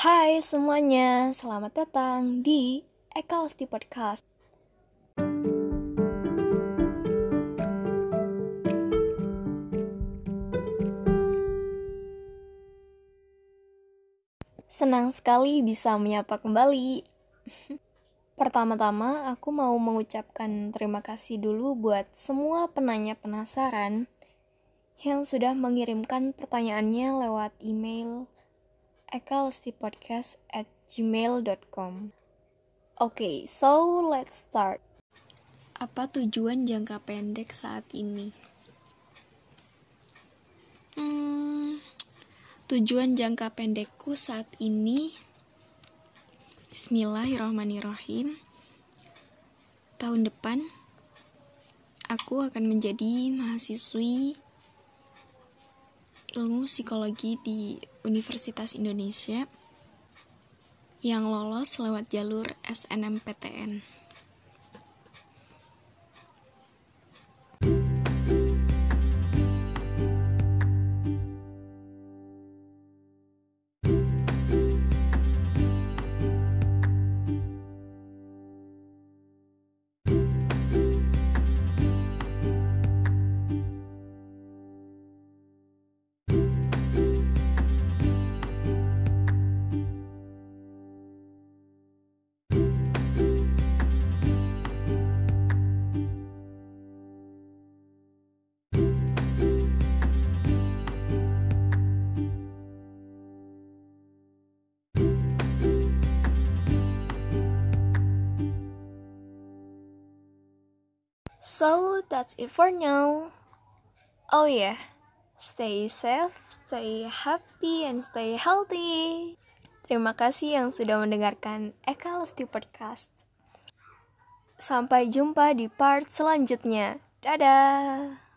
Hai semuanya, selamat datang di Eka Podcast. Senang sekali bisa menyapa kembali. Pertama-tama, aku mau mengucapkan terima kasih dulu buat semua penanya penasaran yang sudah mengirimkan pertanyaannya lewat email ekalestipodcast at gmail.com Oke, okay, so let's start. Apa tujuan jangka pendek saat ini? Hmm, tujuan jangka pendekku saat ini Bismillahirrahmanirrahim. Tahun depan aku akan menjadi mahasiswi ilmu psikologi di Universitas Indonesia yang lolos lewat jalur SNMPTN. So that's it for now. Oh yeah, stay safe, stay happy, and stay healthy. Terima kasih yang sudah mendengarkan Eka Lesti Podcast. Sampai jumpa di part selanjutnya. Dadah!